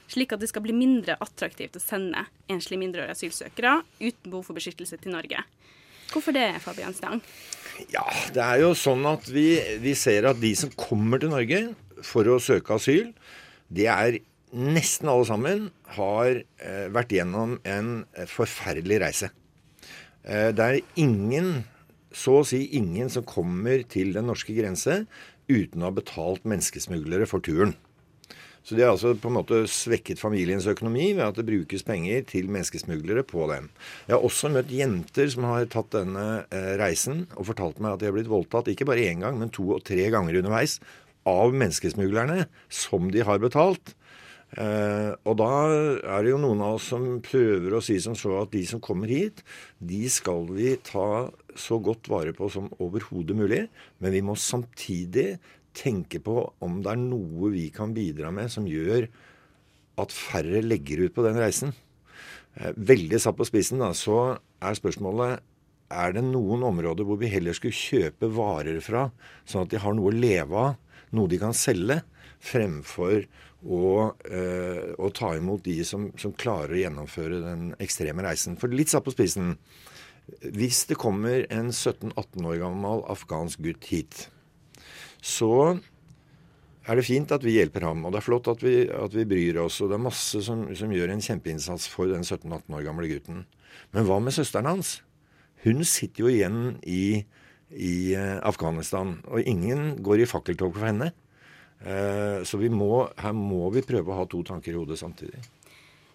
slik at det skal bli mindre attraktivt å sende enslige mindreårige asylsøkere uten behov for beskyttelse til Norge. Hvorfor det, Fabian Stang? Ja, det er jo sånn at vi, vi ser at de som kommer til Norge for å søke asyl, det er nesten alle sammen har eh, vært gjennom en forferdelig reise. Eh, det er ingen, så å si ingen, som kommer til den norske grense uten å ha betalt menneskesmuglere for turen. Så de har altså på en måte svekket familiens økonomi ved at det brukes penger til menneskesmuglere på den. Jeg har også møtt jenter som har tatt denne eh, reisen og fortalt meg at de har blitt voldtatt ikke bare én gang, men to og tre ganger underveis av menneskesmuglerne som de har betalt. Uh, og da er det jo noen av oss som prøver å si som så at de som kommer hit, de skal vi ta så godt vare på som overhodet mulig. Men vi må samtidig tenke på om det er noe vi kan bidra med som gjør at færre legger ut på den reisen. Eh, veldig satt på spissen, da, så er spørsmålet er det noen områder hvor vi heller skulle kjøpe varer fra, sånn at de har noe å leve av, noe de kan selge, fremfor å, øh, å ta imot de som, som, klarer å gjennomføre den ekstreme reisen. For litt satt på spissen Hvis det kommer en 17-18 år gammel afghansk gutt hit, så er det fint at vi hjelper ham. Og det er flott at vi, at vi bryr oss. Og det er masse som, som gjør en kjempeinnsats for den 17-18 år gamle gutten. Men hva med søsteren hans? Hun sitter jo igjen i, i eh, Afghanistan. Og ingen går i fakkeltog for henne. Så så må, her må vi prøve å ha to tanker i hodet samtidig.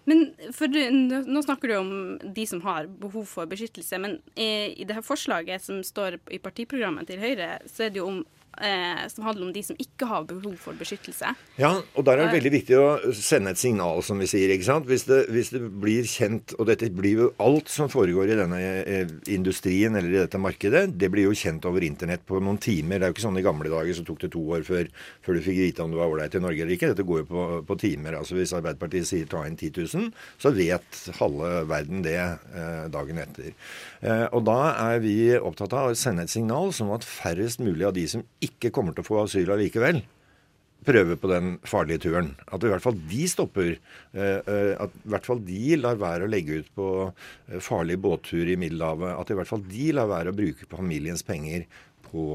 Men for, Nå snakker du om de som har behov for beskyttelse. Men i, i det her forslaget som står i partiprogrammet til Høyre, så er det jo om eh, som handler om de som ikke har behov for beskyttelse. Ja, og der er det veldig viktig å sende et signal, som vi sier. ikke sant? Hvis det, hvis det blir kjent, og dette blir jo alt som foregår i denne eh, industrien eller i dette markedet, det blir jo kjent over internett på noen timer. Det er jo ikke sånn i gamle dager så tok det to år før, før du fikk vite om du var ålreit i Norge eller ikke. Dette går jo på, på, timer. Altså Hvis Arbeiderpartiet sier ta inn 10 000, så vet halve verden det eh, dagen etter. Eh, og da er vi opptatt av å sende et signal som at færrest mulig av de som ikke kommer til å få asyl allikevel, prøve på den farlige turen. At i hvert fall de stopper. Eh, eh, at i hvert fall de lar være å legge ut på eh, farlig båttur i Middelhavet. At i hvert fall de lar være å bruke familiens penger på,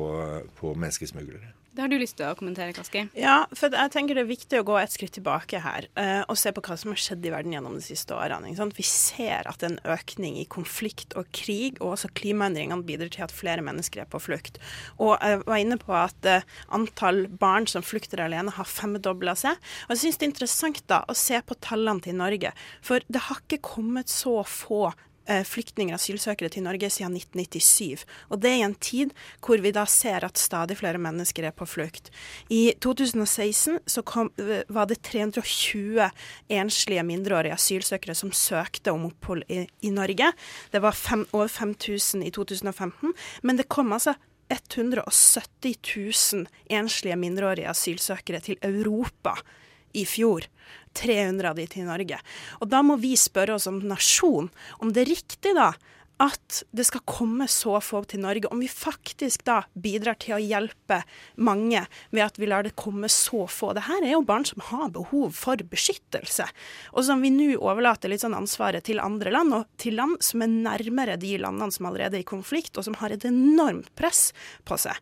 på menneskesmuglere. Det har du lyst til å kommentere, Kaski? Ja, for jeg tenker det er viktig å gå et skritt tilbake her uh, og se på hva som har skjedd i verden gjennom de siste årene. Vi ser at en økning i konflikt og krig, og også klimaendringene, bidrar til at flere mennesker er på flukt. Og jeg var inne på at uh, antall barn som flukter alene, har femdobla seg. Og jeg syns det er interessant da å se på tallene til Norge, for det har ikke kommet så få flyktninger og asylsøkere til Norge siden 1997. Og det i en tid hvor vi da ser at stadig flere mennesker er på flukt. I 2016 så kom, eh, var det 320 enslige mindreårige asylsøkere som søkte om opphold i, i Norge. Det var fem, over 5000 i 2015. Men det kom altså 170 000 enslige mindreårige asylsøkere til Europa i fjor. 300 av de til Norge. Og da må vi spørre oss som nasjon om det er riktig da at det skal komme så få til Norge, om vi faktisk da bidrar til å hjelpe mange ved at vi lar det komme så få. Det her er jo barn som har behov for beskyttelse, og som vi nå overlater litt sånn ansvaret til andre land, og til land som er nærmere de landene som allerede er i konflikt, og som har et enormt press på seg.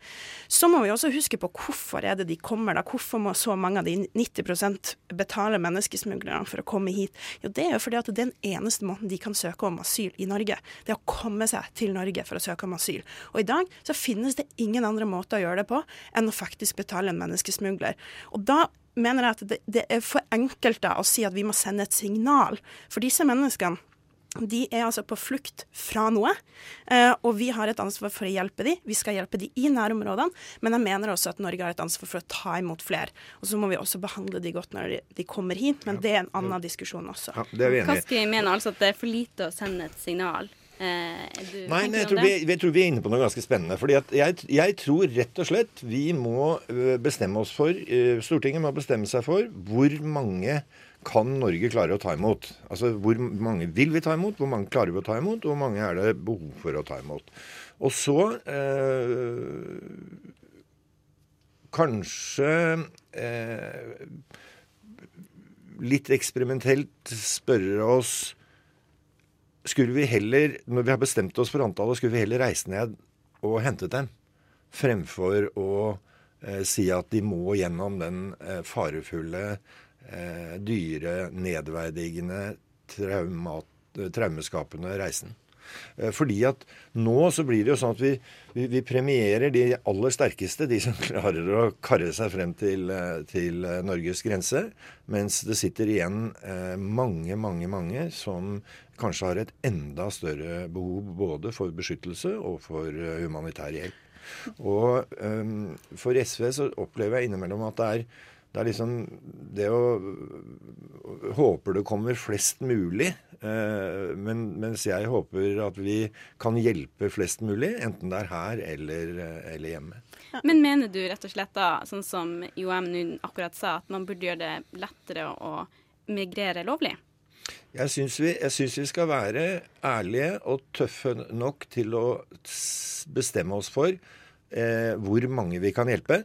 Så må vi også huske på hvorfor er det de kommer, da. Hvorfor må så mange av de 90% betale menneskesmuglerne for å komme hit? Jo, det er jo fordi at det er den eneste måten de kan søke om asyl i Norge. Det er å komme seg til Norge for å søke om asyl. Og i dag så finnes det ingen andre måter å gjøre det på enn å faktisk betale en menneskesmugler. Og da mener jeg at det, det er for enkelt da å si at vi må sende et signal. For disse menneskene de er altså på flukt fra noe, eh, og vi har et ansvar for å hjelpe dem. Vi skal hjelpe dem i nærområdene, men jeg mener også at Norge har et ansvar for å ta imot flere. Og så må vi også behandle de godt når de, kommer hit, men det er en annen diskusjon også. Ja, det er vi enig. Kaski mener altså at det er for lite å sende et signal Eh, Nei, jeg tror, vi, jeg tror, vi, er inne på noe ganske spennende. fordi jeg, jeg, tror rett og slett vi må eh, bestemme oss for eh, Stortinget må bestemme seg for hvor mange kan Norge klare å ta imot? Altså hvor mange vil vi ta imot, hvor mange klarer vi å ta imot, og hvor mange er det behov for å ta imot? Og så eh, kanskje eh, litt eksperimentelt spørre oss skulle vi heller, når vi har bestemt oss for antallet, skulle vi heller reise ned og hentet dem. Fremfor å eh, si at de må gjennom den eh, farefulle, eh, dyre, nedverdigende, traumat, traumeskapende reisen. Eh, fordi at nå så blir det jo sånn at vi, vi, vi, premierer de aller sterkeste, de som klarer å karre seg frem til, eh, til eh, Norges grense. Mens det sitter igjen mange, mange, mange som kanskje har et enda større behov både for beskyttelse og for humanitær hjelp. Og um, for SV så opplever jeg innimellom at det er det er liksom det å Håper det kommer flest mulig. Eh, men, mens jeg håper at vi kan hjelpe flest mulig, enten det er her eller, eller hjemme. Men mener du rett og slett da, sånn som IOM nå akkurat sa, at man burde gjøre det lettere å migrere lovlig? Jeg syns vi, vi, skal være ærlige og tøffe nok til å bestemme oss for eh, hvor mange vi kan hjelpe.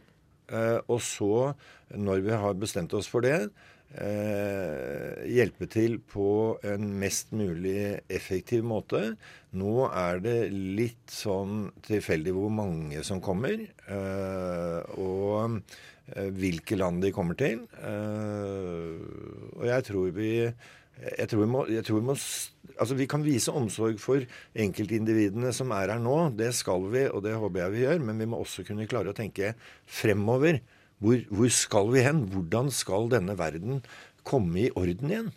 Eh, og så når vi har bestemt oss for det, eh, hjelpe til på en mest mulig effektiv måte. Nå er det litt sånn tilfeldig hvor mange som kommer, eh, og hvilke land de kommer til. Og jeg tror vi jeg tror, vi må, jeg tror vi må Altså, vi kan vise omsorg for enkeltindividene som er her nå. Det skal vi, og det håper jeg vi gjør. Men vi må også kunne klare å tenke fremover. Hvor, hvor skal vi hen? Hvordan skal denne verden komme i orden igjen?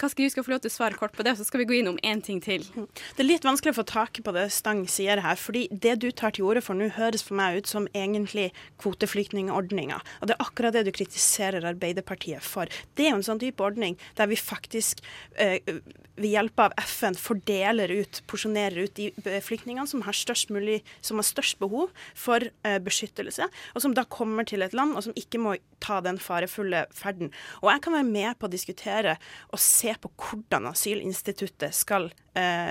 Kaski, du skal få lov til å svare kort på det, så skal vi gå innom én ting til. Det er litt vanskelig å få tak på det Stang sier her. fordi det du tar til orde for nå, høres for meg ut som egentlig kvoteflyktningordninga. Og det er akkurat det du kritiserer Arbeiderpartiet for. Det er jo en sånn type ordning der vi faktisk eh, ved hjelp av FN fordeler ut, porsjonerer ut de eh, flyktningene som har størst, mulig, som har størst behov for eh, beskyttelse, og som da kommer til et land og som ikke må ta den farefulle ferden. Og jeg kan være med på å diskutere og se på hvordan asylinstituttet skal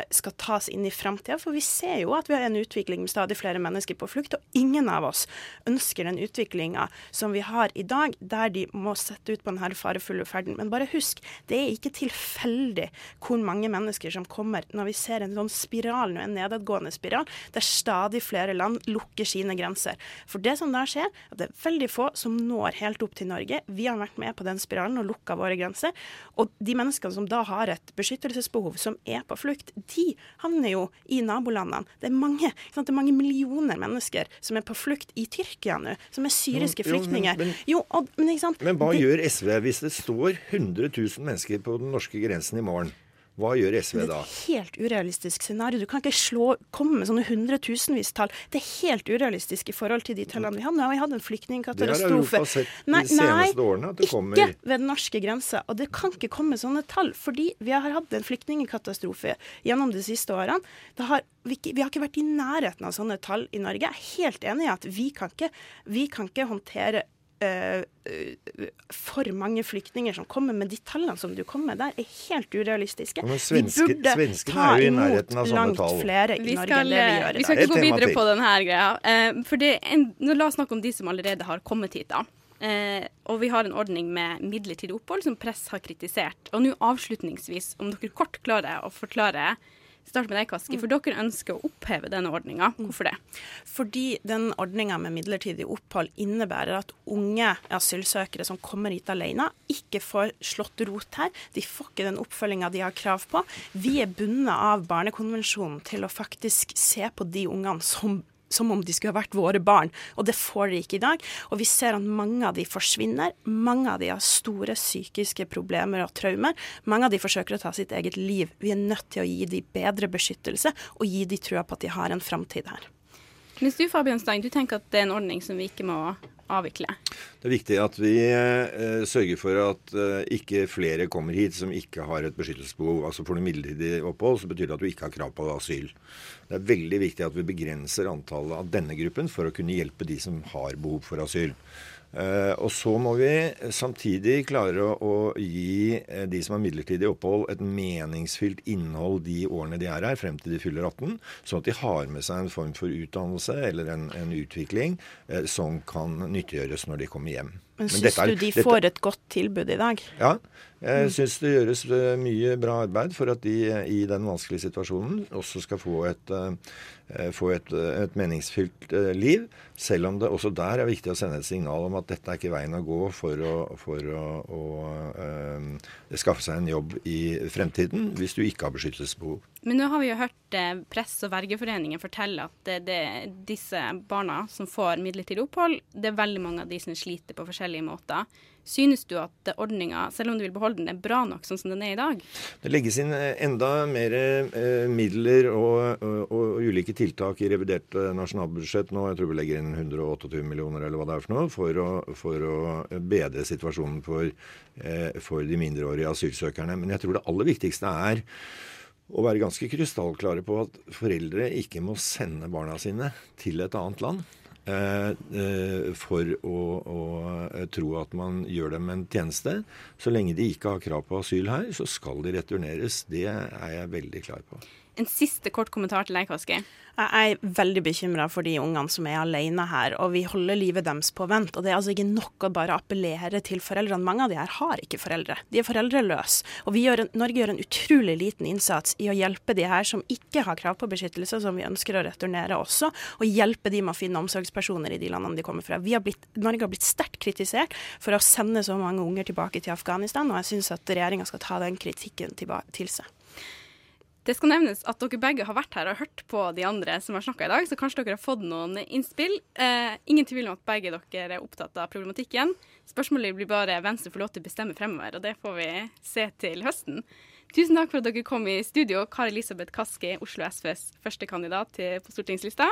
skal tas inn i framtida. For vi ser jo at vi har en utvikling med stadig flere mennesker på flukt, og ingen av oss ønsker den utviklinga som vi har i dag, der de må sette ut på denne farefulle ferden. Men bare husk, det er ikke tilfeldig hvor mange mennesker som kommer når vi ser en sånn spiral en nedadgående spiral, der stadig flere land lukker sine grenser. For det som da skjer, at det er veldig få som når helt opp til Norge. Vi har vært med på den spiralen og lukka våre grenser. Og de menneskene som da har et beskyttelsesbehov, som er på flukt, flukt, de havner jo i nabolandene. Det er mange, det er mange millioner mennesker som er på flukt i Tyrkia nå, som er syriske jo, flyktninger. Men, jo, og, men, men hva det, gjør SV hvis det står 100 000 mennesker på den norske grensen i morgen? Hva gjør SV da? Det er et helt urealistisk scenario. Du kan ikke slå, komme med sånne hundretusenvis tall. Det er helt urealistisk i forhold til de tallene vi hadde. Nå har vi hatt en flyktningkatastrofe. Det har Europa sett de seneste årene at det kommer. Ikke ved den norske grensa. Og det kan ikke komme sånne tall. Fordi vi har hatt en flyktningkatastrofe gjennom de siste årene. Har, vi, vi, har ikke vært i nærheten av sånne tall i Norge. Jeg er helt enig i at vi kan ikke, vi kan ikke håndtere for mange flyktninger som kommer, men de tallene som du kommer med der, er helt urealistiske. Svenske, vi burde ta imot langt flere i Norge enn det vi gjør i dag. Vi skal ikke gå videre på denne greia. Uh, for det en, nå La oss snakke om de som allerede har kommet hit. da. Eh, og vi har en ordning med midlertidig opphold som Press har kritisert. Og nå avslutningsvis, om dere kort klarer å forklare starte med deg, Kaski. For dere ønsker å oppheve denne ordninga. Hvorfor det? Fordi den ordninga med midlertidig opphold innebærer at unge asylsøkere som kommer hit alene, ikke får slått rot her. De får ikke den oppfølginga de har krav på. Vi er bundet av Barnekonvensjonen til å faktisk se på de ungene som som om de skulle ha vært våre barn. Og det får de ikke i dag. Og vi ser at mange av de forsvinner. Mange av de har store psykiske problemer og traumer. Mange av de forsøker å ta sitt eget liv. Vi er nødt til å gi de bedre beskyttelse og gi de trua på at de har en framtid her. Mens du Fabian Stang, du tenker at det er en ordning som vi ikke må avvikle? Det er viktig at vi eh, sørger for at eh, ikke flere kommer hit som ikke har et beskyttelsesbehov. Altså For noe midlertidig opphold så betyr det at du ikke har krav på asyl. Det er veldig viktig at vi begrenser antallet av denne gruppen for å kunne hjelpe de som har behov for asyl. Uh, og så må vi samtidig klare å, gi uh, de som har midlertidig opphold, et meningsfylt innhold de årene de er her, frem til de fyller 18, sånn at de har med seg en form for utdannelse eller en, en utvikling uh, som kan nyttiggjøres når de kommer hjem. Men Men syns er- du de får et godt tilbud i dag? Ja. Jeg syns det gjøres eh, mye bra arbeid for at de eh, i den vanskelige situasjonen også skal få et, eh, få et, et meningsfylt liv. Selv om det også der er viktig å sende et signal om at dette er ikke veien å gå for å, for å, å øh, skaffe seg en jobb i fremtiden hvis du ikke har beskyttelsesbehov. Men nå har vi jo hørt press- og vergeforeningen fortelle at det, det, disse barna som får midlertidig opphold, det er veldig mange av de som sliter på forskjellige måter. Synes du at ordninga, selv om du vil beholde den, er bra nok sånn som den er i dag? Det legges inn eh, enda mer eh, midler og, og, og ulike tiltak i revidert eh, nasjonalbudsjett nå. Jeg tror vi legger inn 128 millioner eller hva det er for noe, for å, for å bedre situasjonen for, eh, for de mindreårige asylsøkerne. Men jeg tror det aller viktigste er å være ganske krystallklare på at foreldre ikke må sende barna sine til et annet land. Eh, eh, For å, å eh, tro at man gjør dem en tjeneste. Så lenge de ikke har krav på asyl her, så skal de returneres. Det er jeg veldig klar på. En siste kort kommentar til deg, Kaski. Jeg er veldig bekymra for de ungene som er alene her, og vi holder livet deres på vent. Og det er altså ikke nok å bare appellere til foreldrene. Mange av de her har ikke foreldre. De er foreldreløse. Og gjør en, Norge gjør en utrolig liten innsats i å hjelpe de her som ikke har krav på beskyttelse, som vi ønsker å returnere også, og hjelpe de med å finne omsorgspersoner i de landene de kommer fra. Har blitt, Norge har blitt sterkt kritisert for å sende så mange unger tilbake til Afghanistan, og jeg syns at regjeringa skal ta den kritikken til seg. Det skal nevnes at dere begge har vært her og hørt på de andre som har snakka i dag, så kanskje dere har fått noen innspill. Eh, ingen tvil om at begge dere er opptatt av problematikken. Spørsmålet blir bare hvem som får lov til å bestemme fremover, og det får vi se til høsten. Tusen takk for at dere kom i studio, Kari Elisabeth Kaski, Oslo SVs førstekandidat på stortingslista,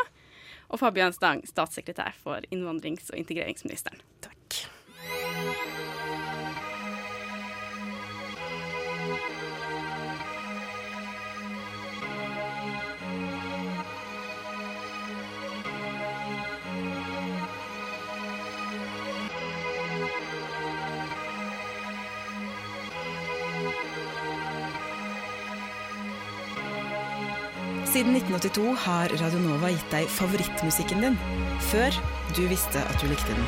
og Fabian Stang, statssekretær for innvandrings- og integreringsministeren. Takk. Siden 1982 har Radio Nova gitt deg favorittmusikken din, før du visste at du likte den.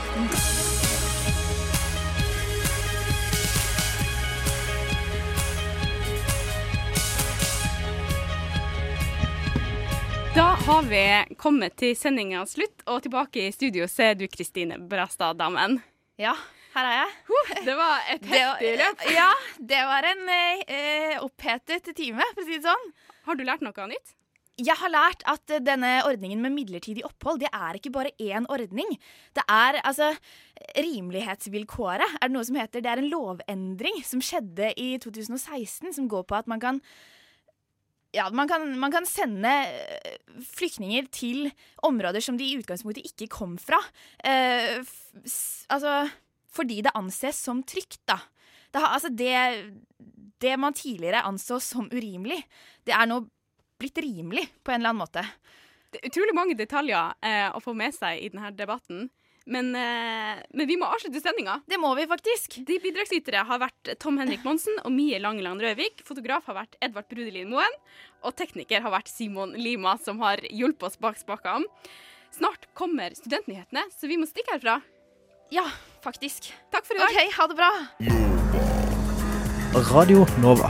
Da har vi kommet til sendingas slutt, og tilbake i studio ser du Kristine Brastad-damen. Ja, her er jeg. Det var et heftig løp. Ja, det var en eh, opphetet time, for å si det sånn. Har du lært noe nytt? Jeg har lært at eh, denne ordningen med midlertidig opphold, det er ikke bare én ordning. Det er altså Rimelighetsvilkåret er det noe som heter. Det er en lovendring som skjedde i 2016, som går på at man kan ja, man kan, man kan sende eh, flyktninger til områder som de i utgangspunktet ikke kom fra. Eh, altså fordi det anses som trygt, da. Det, altså det, det man tidligere anså som urimelig, det er nå blitt rimelig på en eller annen måte. Det er utrolig mange detaljer eh, å få med seg i denne debatten. Men, eh, men vi må avslutte sendinga. Det må vi faktisk. De bidragsytere har vært Tom Henrik Monsen og Mie Langeland Røvik. Fotograf har vært Edvard Brudelin Moen. Og tekniker har vært Simon Lima, som har hjulpet oss bak spakene. Snart kommer studentnyhetene, så vi må stikke herfra. Ja, faktisk. Takk for i dag. OK, ha det bra. Radio Nova.